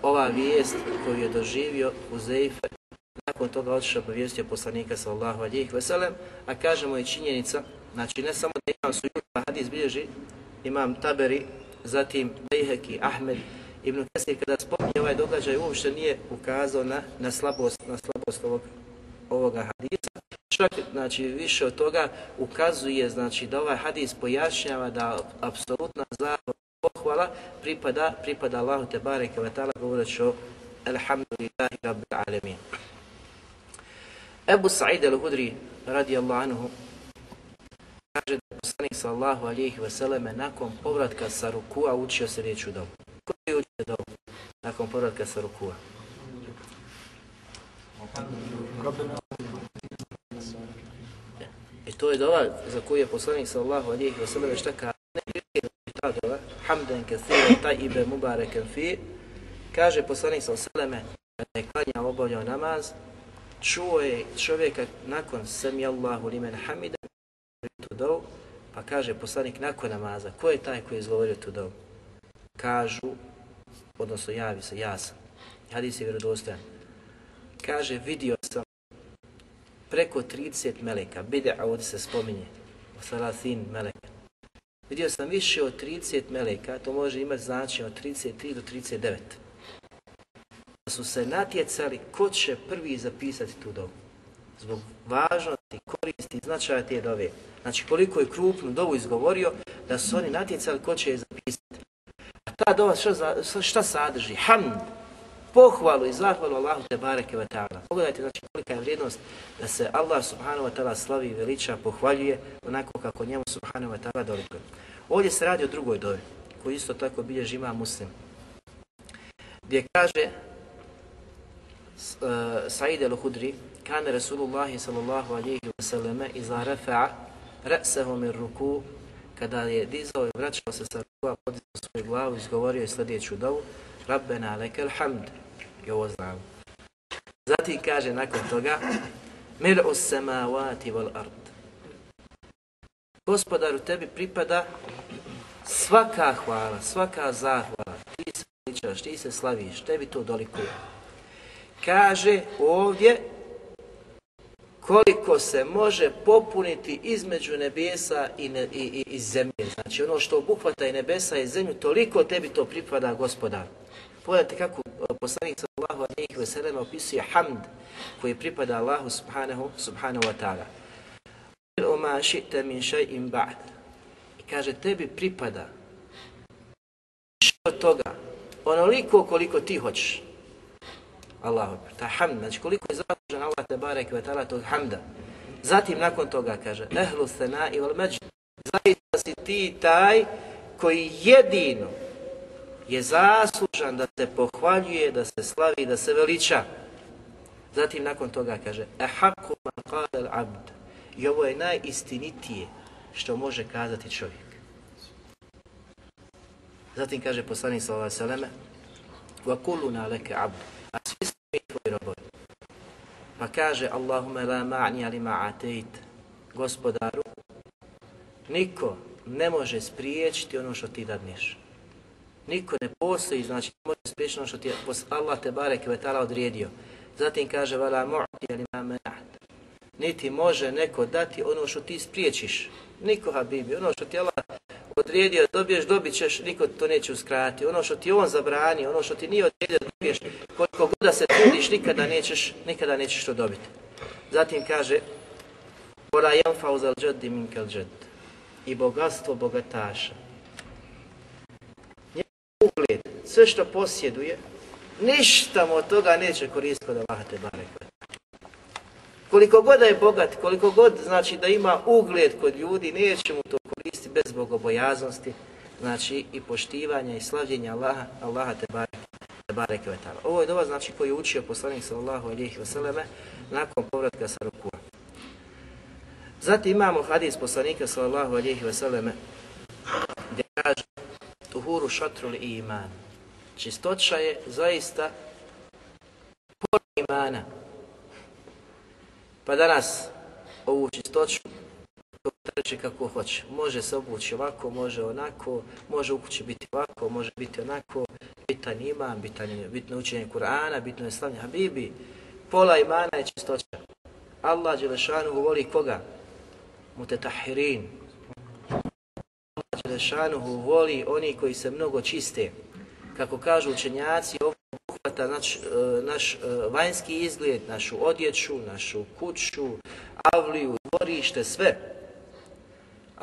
ova vijest koju je doživio Uzeife nakon toga otišao obavijestio poslanika sallallahu alihi veselem, a kažemo i činjenica, znači ne samo da imam sujuta hadis bilježi, imam Taberi, zatim Bejheki, Ahmed, Ibn Kesir kada spominje ovaj događaj uopšte nije ukazao na, na slabost, na slabost ovog, ovoga hadisa. Čak, znači, više od toga ukazuje, znači, da ovaj hadis pojašnjava da apsolutna zahvala pohvala pripada, pripada Allahu te bareke ve ta'ala govoreći o Alhamdulillahi Rabbil Alamin. Ebu Sa'id al-Hudri radijallahu anhu kaže da poslanik sallahu alihi nakon povratka sa rukua učio se riječ u dobu. Ko je učio dobu nakon povratka sa rukua? I to je dova za koju je poslanik sallahu alihi vseleme šta kaže, ne ta dova, hamdan kathira ta'ibe mubareken fi, kaže poslanik sallahu vseleme kada je klanjao obavljao namaz, čuo je čovjeka nakon sami Allahu limen hamida tu dovu, pa kaže poslanik nakon namaza, ko je taj koji je izgovorio tu dovu? Kažu, odnosno javi se, ja sam. Hadis je vjerodostojan. Kaže, vidio sam preko 30 meleka, bide, a ovdje se spominje, salatin meleka. Vidio sam više od 30 meleka, to može imati značaj od 33 do 39 su se natjecali ko će prvi zapisati tu dovu. Zbog važnosti, koristi značaja te dove. Znači koliko je krupnu dovu izgovorio da su oni natjecali ko će je zapisati. Ta dova šta, šta sadrži? Hamd, pohvalu i zahvalu Allahu te bareke wa ta'ala. Pogledajte znači kolika je vrijednost da se Allah subhanahu wa ta'ala slavi i veliča, pohvaljuje onako kako njemu subhanahu wa ta'ala dolikuje. Ovdje se radi o drugoj dovi, koju isto tako bilježi ima muslim. Gdje kaže Sa'id al-Hudri, kane Rasulullahi sallallahu alaihi wa sallam iza rafa'a ra'sahu min ruku, kada je dizao i vraćao se sa ruku, a podizao svoju glavu, izgovorio je sljedeću dovu, Rabbena lekel hamd, i ovo. Zatim kaže nakon toga, Mil'u samavati wal ard. Gospodaru, tebi pripada svaka hvala, svaka zahvala, ti se veličaš, ti se slaviš, tebi to dolikuje kaže ovdje koliko se može popuniti između nebesa i, ne, i, i, zemlje. Znači ono što obuhvata i nebesa i zemlju, toliko tebi to pripada gospodar. Pogledajte kako poslanik sallahu alaihi ve sellem opisuje hamd koji pripada Allahu subhanahu, subhanahu wa ta'ala. Oma šite min šajim ba'd. I kaže tebi pripada od toga, onoliko koliko ti hoćeš. Allahu ta hamd, znači koliko je zaslužen Allah te barek ve tog hamda. Zatim nakon toga kaže, ehlu sena i međd, zaista si ti taj koji jedino je zaslužan da se pohvaljuje, da se slavi, da se veliča. Zatim nakon toga kaže, ehaku abd. I ovo je najistinitije što može kazati čovjek. Zatim kaže poslanik sallallahu alejhi ve selleme: "Wa kulluna laka abd." A svi mi tvoji robovi. Pa kaže Allahumma la ma'ni ali ma'atejt, gospodaru, niko ne može spriječiti ono što ti dadneš. Niko ne postoji, znači ne može spriječiti ono što ti je Allah te barek vetala odredio. Zatim kaže vala mu'ti ali ma Niti može neko dati ono što ti spriječiš. Niko Habibi, ono što ti Allah odredio dobiješ, dobit ćeš, niko to neće uskratiti. Ono što ti on zabrani, ono što ti nije odredio dobiješ, koliko god da se trudiš, nikada nećeš, nikada nećeš to dobiti. Zatim kaže Ora yanfa'u zal jaddi minkal jadd. I bogatstvo bogataša. Njegov ugled, sve što posjeduje, ništa mu od toga neće koristiti kod Allaha te barek. Koliko god da je bogat, koliko god znači da ima ugled kod ljudi, neće mu to koristiti bez bogobojaznosti, znači i poštivanja i slavljenja Allaha, Allaha te barek, te barek Ovo je dova znači koji je učio poslanik sallallahu alihi vseleme nakon povratka sa rukua. Zatim imamo hadis poslanika sallallahu alihi vseleme gdje kaže tuhuru šatrul iman. Čistoća je zaista pola imana. Pa danas ovu čistoću treći kako hoće. Može se obući ovako, može onako, može u kući biti ovako, može biti onako. Bitan ima, bitan bitno učenje Kur'ana, bitno je slavnje Habibi. Pola imana je čistoća. Allah Đelešanu voli koga? Mutetahirin. Allah Đelešanu voli oni koji se mnogo čiste. Kako kažu učenjaci, ovo obuhvata naš, e, naš e, vanjski izgled, našu odjeću, našu kuću, avliju, dvorište, sve.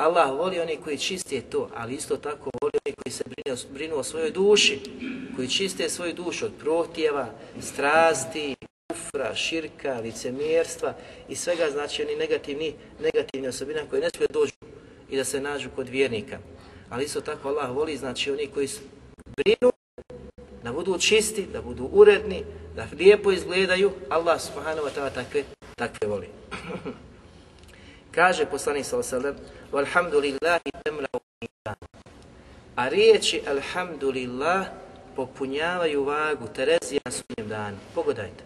Allah voli oni koji čiste to, ali isto tako voli oni koji se brinu, brinu o svojoj duši, koji čiste svoju dušu od protjeva, strasti, kufra, širka, licemjerstva i svega znači oni negativni, negativni osobina koje ne smije dođu i da se nađu kod vjernika. Ali isto tako Allah voli znači oni koji brinu da budu čisti, da budu uredni, da lijepo izgledaju, Allah subhanahu wa ta'ala takve, takve voli. Kaže poslanik sallallahu Walhamdulillahi temla'u A riječi Alhamdulillah popunjavaju vagu Terezija na sudnjem danu. Pogledajte.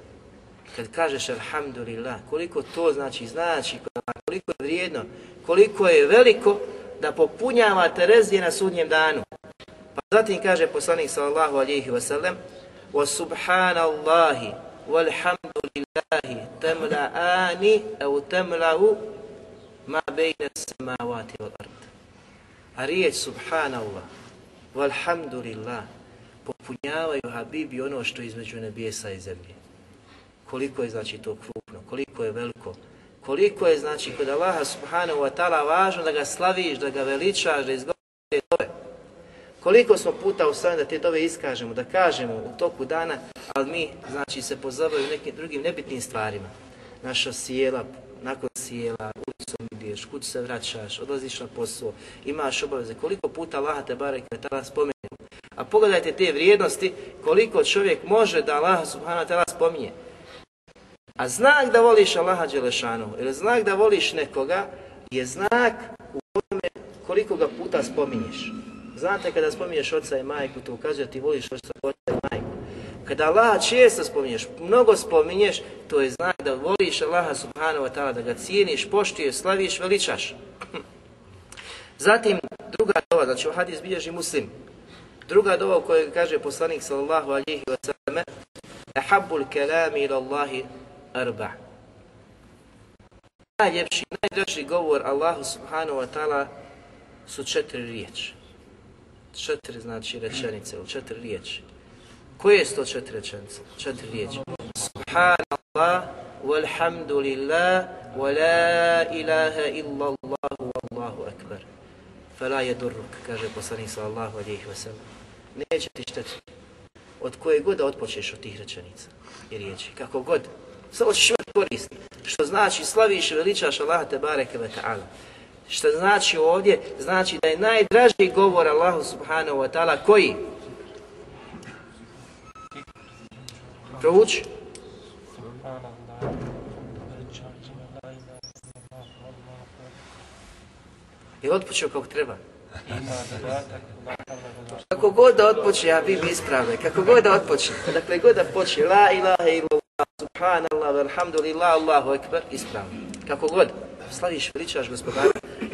Kad kažeš Alhamdulillah, koliko to znači, znači, koliko je vrijedno, koliko je veliko da popunjava Terezije na sudnjem danu. Pa zatim kaže poslanik sallallahu alihi wasallam wa subhanallahi walhamdulillahi temla'ani au temla'u ma bejne samavati wal ard. A riječ subhanallah, walhamdulillah, popunjavaju Habibi ono što je između nebesa i zemlje. Koliko je znači to krupno, koliko je veliko, koliko je znači kod Allaha subhanahu wa ta'ala važno da ga slaviš, da ga veličaš, da izgovoriš te dove. Koliko smo puta ustavljeni da te dove iskažemo, da kažemo u toku dana, ali mi znači se pozabavimo nekim drugim nebitnim stvarima. Naša sjela, nakon sjela, ulicom ideš, kud se vraćaš, odlaziš na posao, imaš obaveze, koliko puta Allah te barek tada spomene. A pogledajte te vrijednosti, koliko čovjek može da Allah subhanahu ta'ala spominje. A znak da voliš Allaha Đelešanu, ili znak da voliš nekoga, je znak u tome koliko ga puta spominješ. Znate kada spominješ oca i majku, to ukazuje ti voliš oca i majku. Kada Allah često spominješ, mnogo spominješ, to je znak da voliš Allaha subhanahu wa ta'ala, da ga cijeniš, poštuješ, slaviš, veličaš. Zatim, druga dova, znači u hadis bilježi muslim, druga dova u kojoj kaže poslanik sallallahu alihi wa sallam, Ahabbul kelami ila Allahi arba. Najljepši, najdraži govor Allahu subhanahu wa ta'ala su četiri riječi. Četiri znači rečenice, četiri riječi. Koje su to četiri rečenice? Četiri riječi. Subhanallah, walhamdulillah, wa la ilaha illallah, wallahu akbar. Fela je durruk, kaže poslanik sallallahu alihi wasallam. Neće ti štetiti. Od koje god da otpočeš od tih rečenica i riječi. Kako god. Samo ćeš imati koristi. Što znači slaviš i veličaš Allah te bareke ve ta'ala. Što znači ovdje? Znači da je najdraži govor Allahu subhanahu wa ta'ala koji? Prouči. Je otpočeo kako treba? Kako god da otpoče, ja bi ispravne, kako god da otpoče, dakle god da počne, la ilaha illallah, subhanallah, alhamdulillah, Allahu ekber, ispravno. Kako god, slaviš, veličaš gospodara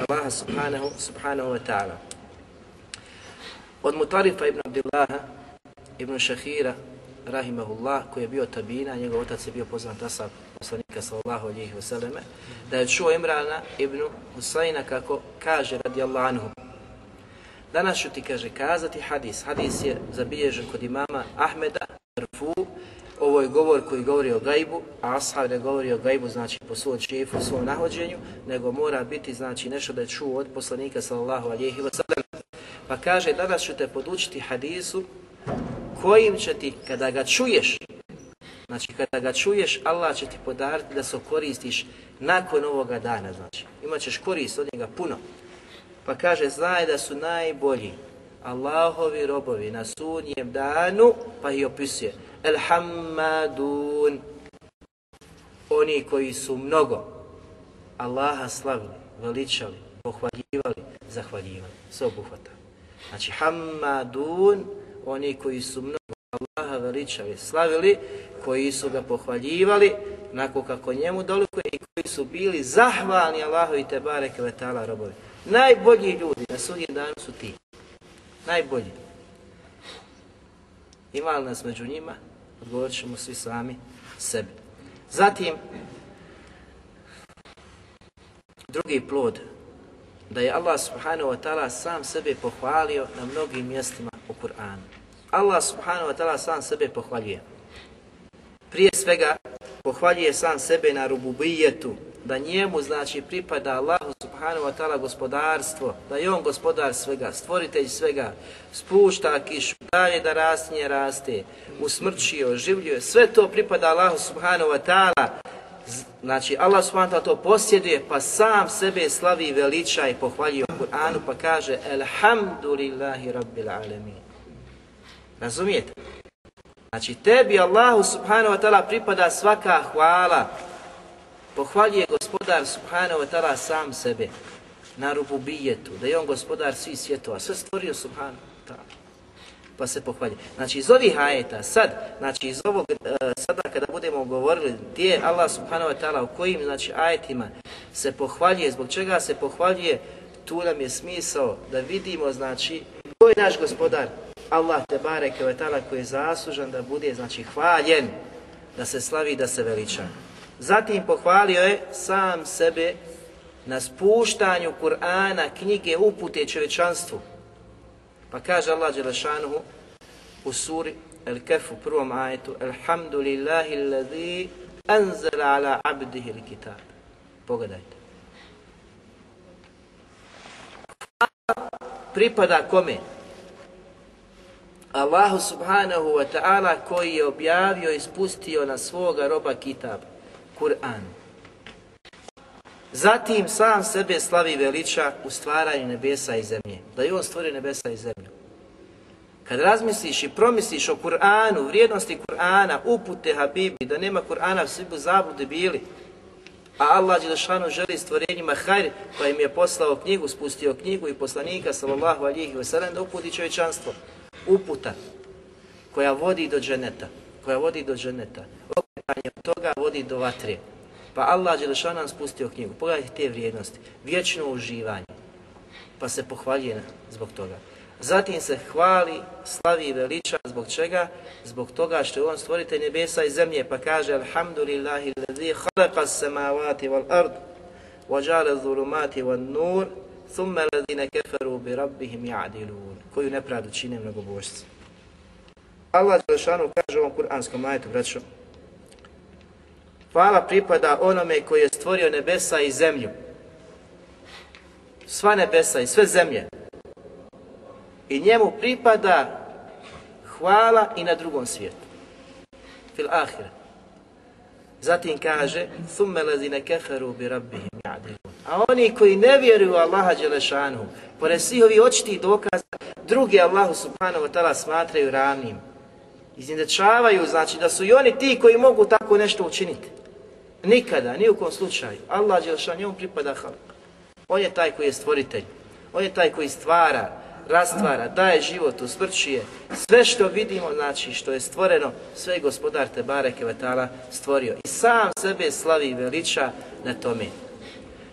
Allaha subhanahu, subhanahu wa ta'ala. Od Mutarifa ibn Abdillaha, ibn Šahira, rahimahullah, koji je bio tabina, njegov otac je bio poznat asab poslanika sallallahu alihi vseleme, da je čuo Imrana ibn Husayna kako kaže radijallahu anhu. Danas ću ti, kaže, kazati hadis. Hadis je zabilježen kod imama Ahmeda, Rfu, ovo je govor koji govori o gajbu, a ashab ne govori o gajbu, znači po svom čefu, svom nahođenju, nego mora biti, znači, nešto da je čuo od poslanika sallallahu alihi vseleme. Pa kaže, danas ću te podučiti hadisu kojim će ti, kada ga čuješ, znači kada ga čuješ, Allah će ti podariti da se koristiš nakon ovoga dana, znači. Imaćeš korist od njega puno. Pa kaže, znaj da su najbolji Allahovi robovi na sudnjem danu, pa ih opisuje. Elhammadun. Oni koji su mnogo Allaha slavili, veličali, pohvaljivali, zahvaljivali. Sve obuhvata. Znači, hammadun, oni koji su mnogo Allaha veličali, slavili, koji su ga pohvaljivali, onako kako njemu dolikuje i koji su bili zahvalni Allahu i Tebare Kvetala robovi. Najbolji ljudi na sudnjem danu su ti. Najbolji. Ima li nas među njima? Odgovorit ćemo svi sami sebi. Zatim, drugi plod, da je Allah subhanahu wa ta'ala sam sebe pohvalio na mnogim mjestima u Kur'anu. Allah subhanahu wa ta'ala sam sebe pohvaljuje. Prije svega, pohvaljuje sam sebe na rububijetu, da njemu znači pripada Allahu subhanahu wa ta'ala gospodarstvo, da je on gospodar svega, stvoritelj svega, spušta kišu, dalje da rastinje raste, usmrčio, življuje, sve to pripada Allahu subhanahu wa ta'ala. Znači Allah subhanahu wa ta'ala to posjeduje, pa sam sebe slavi veliča i pohvaljuje u Kur'anu, pa kaže Elhamdulillahi rabbil alamin. Razumijete? Znači tebi Allahu subhanahu wa ta'ala pripada svaka hvala. Pohvaljuje gospodar subhanahu wa ta'ala sam sebe na rububijetu, da je on gospodar svih svjetova, sve stvorio subhanahu wa ta'ala. Pa se pohvalje. Znači iz ovih ajeta, sad, znači iz ovog, sada kada budemo govorili gdje Allah subhanahu wa ta'ala, u kojim znači ajetima se pohvaljuje, zbog čega se pohvaljuje, tu nam je smisao da vidimo znači ko je naš gospodar, Allah te bareke ve koji je zaslužan da bude znači hvaljen, da se slavi, da se veliča. Zatim pohvalio je sam sebe na spuštanju Kur'ana, knjige upute čovječanstvu. Pa kaže Allah Đelešanuhu u suri El Kef u prvom ajetu Alhamdulillahi alladhi anzala ala abdihi kitab. Pogledajte. Pripada kome? Allahu subhanahu wa ta'ala koji je objavio i spustio na svoga roba kitab, Kur'an. Zatim sam sebe slavi veliča u stvaranju nebesa i zemlje. Da je on stvorio nebesa i zemlju. Kad razmisliš i promisliš o Kur'anu, vrijednosti Kur'ana, upute Habibi, da nema Kur'ana, svi bi zabludi bili. A Allah Đelešanu želi stvorenjima hajr, pa im je poslao knjigu, spustio knjigu i poslanika, sallallahu alihi wasallam, da uputi čovječanstvo uputa koja vodi do dženeta, koja vodi do dženeta. Okretanje od toga vodi do vatre. Pa Allah Đelešan nam spustio knjigu. Pogledajte te vrijednosti. Vječno uživanje. Pa se pohvaljuje zbog toga. Zatim se hvali, slavi i veliča. Zbog čega? Zbog toga što je on stvoritelj nebesa i zemlje. Pa kaže Alhamdulillahi ladhi khalaqa samavati wal ard wa ja'ala dhulumati wan nur thumma ladhina kafaru bi rabbihim ya'dilun koju nepravdu čine mnogobožci. Allah Đelešanu kaže u ovom kuranskom ajetu, braćo, Hvala pripada onome koji je stvorio nebesa i zemlju. Sva nebesa i sve zemlje. I njemu pripada hvala i na drugom svijetu. Fil ahire. Zatim kaže, keferu bi rabbihim ja'dilun. A oni koji ne vjeruju Allaha Đelešanu, pored svih ovih očitih dokaza, drugi Allahu subhanahu wa ta'ala smatraju ravnim. Izjednačavaju, znači da su i oni ti koji mogu tako nešto učiniti. Nikada, ni u kom slučaju. Allah njemu pripada halak. On je taj koji je stvoritelj. On je taj koji stvara, rastvara, daje život, usmrćuje. Sve što vidimo, znači što je stvoreno, sve je gospodar Tebare Kevetala stvorio. I sam sebe slavi i veliča na tome.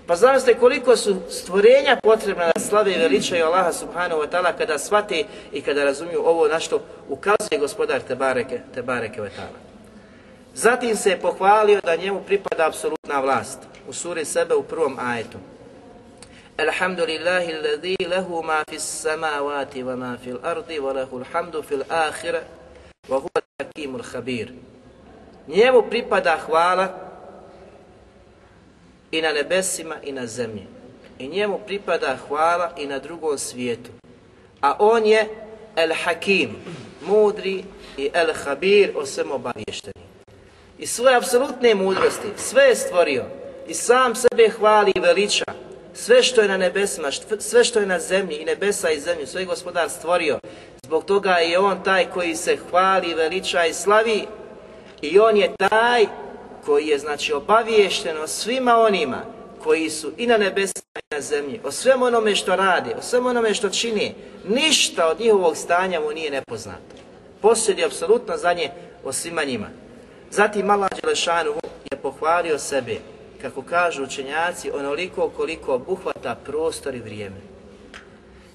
Pa zamislite koliko su stvorenja potrebna da slave i veličaju Allaha subhanahu wa ta'ala kada shvate i kada razumiju ovo na što ukazuje gospodar Tebareke, Tebareke wa ta'ala. Zatim se je pohvalio da njemu pripada apsolutna vlast u suri sebe u prvom ajetu. Lahu ma fis samawati wa ma fil ardi wa lahu alhamdu fil akhirah wa huwa al-hakimul khabir. Njemu pripada hvala i na nebesima i na zemlji. I njemu pripada hvala i na drugom svijetu. A on je El Hakim, mudri i El Habir, o svem obavješteni. I svoje apsolutne mudrosti, sve je stvorio i sam sebe hvali i veliča. Sve što je na nebesima, sve što je na zemlji i nebesa i zemlju, sve je gospodar stvorio. Zbog toga je on taj koji se hvali, veliča i slavi i on je taj koji je znači obaviješten o svima onima koji su i na nebesima i na zemlji, o svem onome što radi, o svem onome što čini, ništa od njihovog stanja mu nije nepoznato. Posjedi apsolutno za nje o svima njima. Zatim Allah Đelešanu je pohvalio sebe, kako kažu učenjaci, onoliko koliko obuhvata prostor i vrijeme.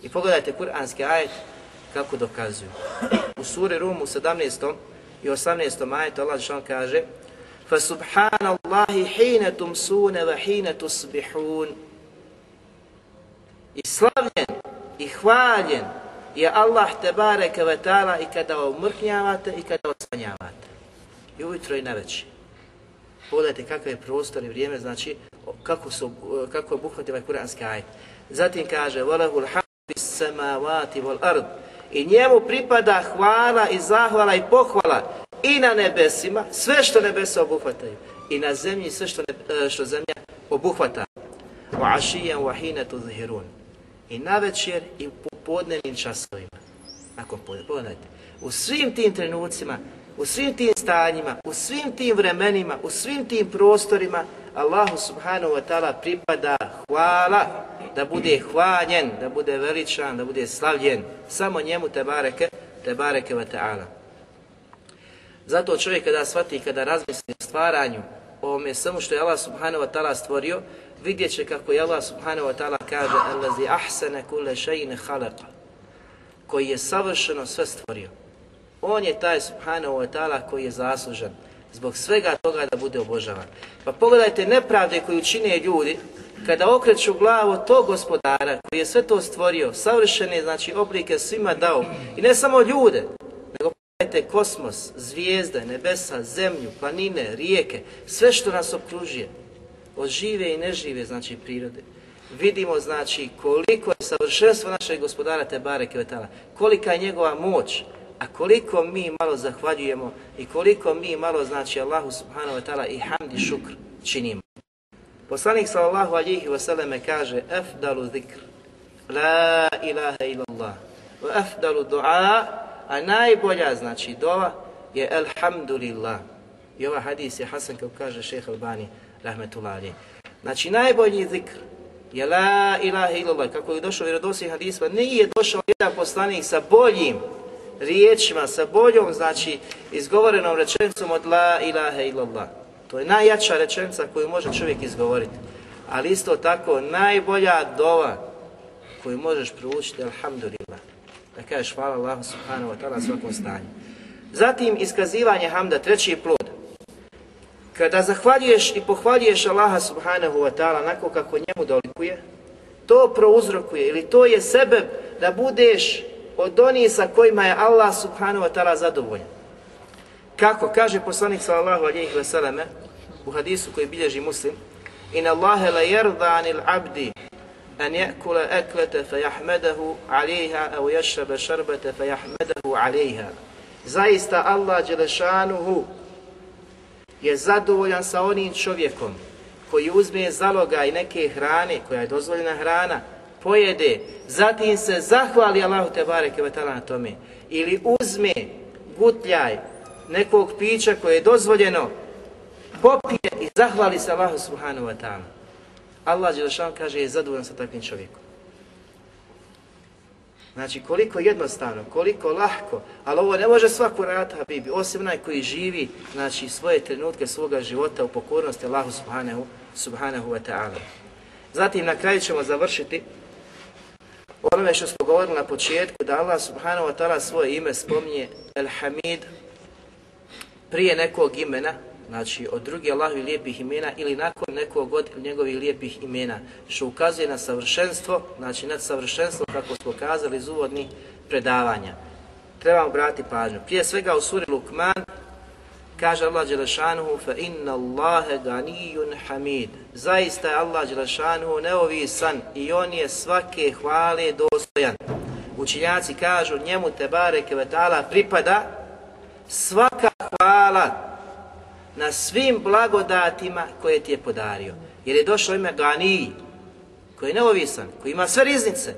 I pogledajte kuranski ajet kako dokazuju. U suri Rum u 17. i 18. ajetu Allah Đelešanu kaže فَسُبْحَانَ اللَّهِ حِينَ تُمْسُونَ وَحِينَ تُصْبِحُونَ I slavljen i hvaljen je Allah te bareke ve ta'ala i kada omrknjavate i kada osvanjavate. I ujutro i naveći. Pogledajte kakav je prostor i vrijeme, znači kako, su, kako obuhvati ovaj kuranski ajet. Zatim kaže وَلَهُ الْحَمْدِ السَّمَاوَاتِ وَالْأَرْضِ I njemu pripada hvala i zahvala i pohvala i na nebesima, sve što nebesa obuhvataju, i na zemlji sve što, ne, što zemlja obuhvata. وَعَشِيًا وَحِينَ تُظْهِرُونَ I na večer i u popodnevnim časovima. Nakon podne, pogledajte. U svim tim trenucima, u svim tim stanjima, u svim tim vremenima, u svim tim prostorima, Allahu subhanahu wa ta'ala pripada hvala, da bude hvaljen, da bude veličan, da bude slavljen. Samo njemu te bareke, te bareke wa ta'ala. Zato čovjek kada shvati, kada razmisli o stvaranju, o ovome samo što je Allah subhanahu wa ta'ala stvorio, vidjet će kako je Allah subhanahu wa ta'ala kaže Allazi ahsane kule šeine halaqa koji je savršeno sve stvorio. On je taj subhanahu wa ta'ala koji je zaslužen zbog svega toga da bude obožavan. Pa pogledajte nepravde koju čine ljudi kada okreću glavu tog gospodara koji je sve to stvorio, savršene znači oblike svima dao i ne samo ljude, nego pogledajte kosmos, zvijezde, nebesa, zemlju, planine, rijeke, sve što nas okružuje, od žive i nežive znači prirode. Vidimo znači koliko je savršenstvo našeg gospodara Tebare Kvetala, kolika je njegova moć, a koliko mi malo zahvaljujemo i koliko mi malo znači Allahu subhanahu wa ta'ala i hamdi šukr činimo. Poslanik sallallahu alihi wasallam kaže Afdalu zikr, la ilaha illallah, wa afdalu du'a, a najbolja znači dova je alhamdulillah. I ova hadis je Hasan kao kaže šeha Albani, rahmetullahi alihi. Znači najbolji zikr je la ilaha illallah, kako je došao vjerodostojni hadisma, nije došao jedan poslanik sa boljim riječima, sa boljom, znači, izgovorenom rečenicom od la ilaha illallah. To je najjača rečenica koju može čovjek izgovoriti. Ali isto tako, najbolja dova koju možeš proučiti, alhamdulillah. Da kažeš hvala Allahu subhanahu wa ta'ala svakom stanju. Zatim, iskazivanje hamda, treći plod. Kada zahvaljuješ i pohvaljuješ Allaha subhanahu wa ta'ala onako kako njemu dolikuje, to prouzrokuje ili to je sebe da budeš od onih sa kojima je Allah subhanahu wa ta'ala zadovoljan. Kako? Kaže poslanik sallallahu alaihi wa sallam u hadisu koji bilježi muslim In Allahe la yerda anil abdi an yakula aklata fa yahmadahu alaiha au yashraba šarbata fa. Zaista Allah Đelešanuhu je zadovoljan sa onim čovjekom koji uzme zaloga i neke hrane koja je dozvoljena hrana pojede, zatim se zahvali Allahu te bareke na tome ili uzme gutljaj nekog pića koje je dozvoljeno, popije i zahvali se Allahu subhanahu wa ta'ala. Allah Đelešan kaže je zadovoljan sa takvim čovjekom. Znači koliko jednostavno, koliko lahko, ali ovo ne može svako rata Habibi, osim onaj koji živi znači, svoje trenutke svoga života u pokornosti Allahu subhanahu, subhanahu wa ta'ala. Zatim na kraju ćemo završiti onome što smo govorili na početku, da Allah subhanahu wa ta'ala svoje ime spominje El Hamid prije nekog imena, znači od drugih Allahovi lijepih imena ili nakon nekog od njegovih lijepih imena, što ukazuje na savršenstvo, znači nad savršenstvo kako smo kazali iz uvodnih predavanja. Trebamo brati pažnju. Prije svega u suri Lukman kaže Allah Đelešanuhu fa inna Allahe ganijun hamid. Zaista je Allah Đelešanuhu neovisan i on je svake hvale dostojan. Učinjaci kažu njemu te bareke vetala pripada svaka hvala na svim blagodatima koje ti je podario. Jer je došlo ime Ganiji, koji je neovisan, koji ima sve riznice.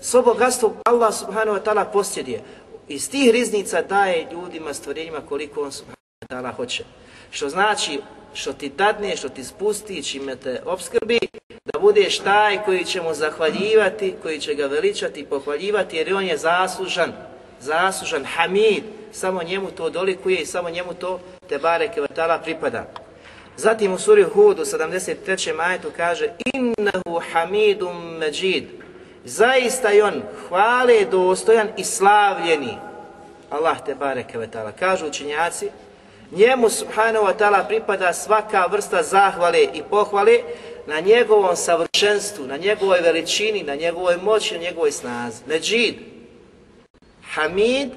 Svo bogatstvo Allah subhanahu wa ta'ala posjeduje. Iz tih riznica daje ljudima, stvorenjima koliko on subhanahu ta'ala hoće. Što znači, što ti dadne, što ti spusti, čime te obskrbi, da budeš taj koji će mu zahvaljivati, koji će ga veličati i pohvaljivati, jer on je zaslužan, zaslužan, hamid, samo njemu to dolikuje i samo njemu to te bareke vatala pripada. Zatim u suri Hud u 73. majetu kaže Innahu hamidum međid Zaista je on hvale dostojan i slavljeni. Allah te bareke vatala. Kažu učinjaci, njemu subhanahu wa ta'ala pripada svaka vrsta zahvale i pohvale na njegovom savršenstvu, na njegovoj veličini, na njegovoj moći, na njegovoj snazi. Međid. Hamid,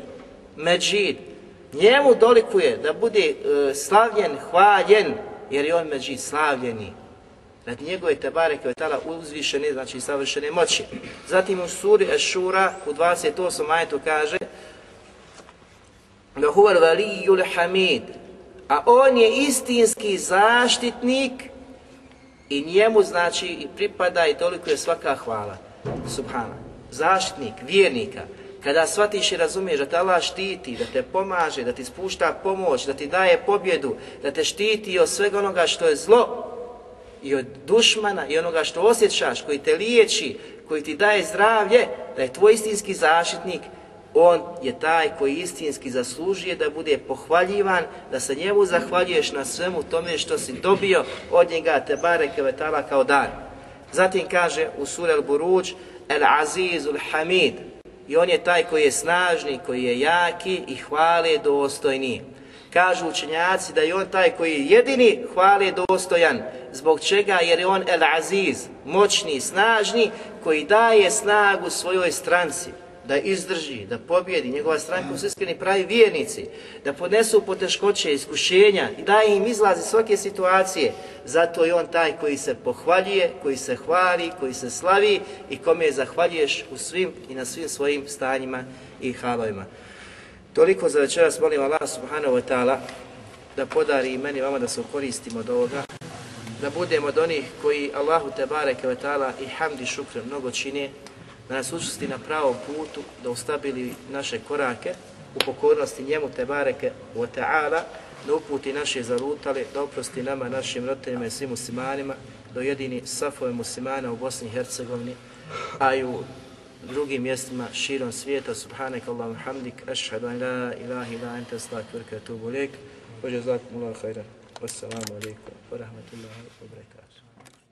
Međid. Njemu dolikuje da bude e, slavljen, hvaljen, jer je on Međid, slavljeni. Nad njegove tebare koje tala uzvišene, znači savršene moći. Zatim u suri Ešura u 28. majetu kaže Lahuval valijul hamid, a on je istinski zaštitnik i njemu znači i pripada i toliko je svaka hvala. Subhana. Zaštitnik, vjernika. Kada shvatiš i razumiješ da te Allah štiti, da te pomaže, da ti spušta pomoć, da ti daje pobjedu, da te štiti od svega onoga što je zlo i od dušmana i onoga što osjećaš, koji te liječi, koji ti daje zdravlje, da je tvoj istinski zaštitnik, on je taj koji istinski zaslužuje da bude pohvaljivan, da se njemu zahvaljuješ na svemu tome što si dobio od njega te bareke vetala kao dar. Zatim kaže u sura Al-Buruđ, El Azizul Hamid, i on je taj koji je snažni, koji je jaki i hvale dostojni. Kažu učenjaci da je on taj koji je jedini hvale dostojan. Zbog čega? Jer je on El Aziz, moćni, snažni, koji daje snagu svojoj stranci da izdrži, da pobjedi, njegova stranka su iskreni pravi vjernici, da podnesu poteškoće, iskušenja i daje im izlaz iz svake situacije. Zato je on taj koji se pohvaljuje, koji se hvali, koji se slavi i kome zahvaljuješ u svim i na svim svojim stanjima i halovima. Toliko za večeras molim Allah subhanahu wa ta'ala da podari i meni vama da se koristimo od ovoga, da budemo od onih koji Allahu te bareke wa ta'ala i hamdi šukre mnogo čine, da nas učesti na pravom putu, da ustabili naše korake u pokornosti njemu te bareke wa ta'ala, da uputi naše zalutale, da oprosti nama, našim roditeljima i svim muslimanima, do jedini safove muslimana u Bosni i Hercegovini, a i u drugim mjestima širom svijeta. Subhanak Allahum hamdik, ašhadu an la ilaha ila anta astaghfiruka wa atubu ilaik. Wa jazakumullahu khairan. Wassalamu alaikum wa rahmatullahi.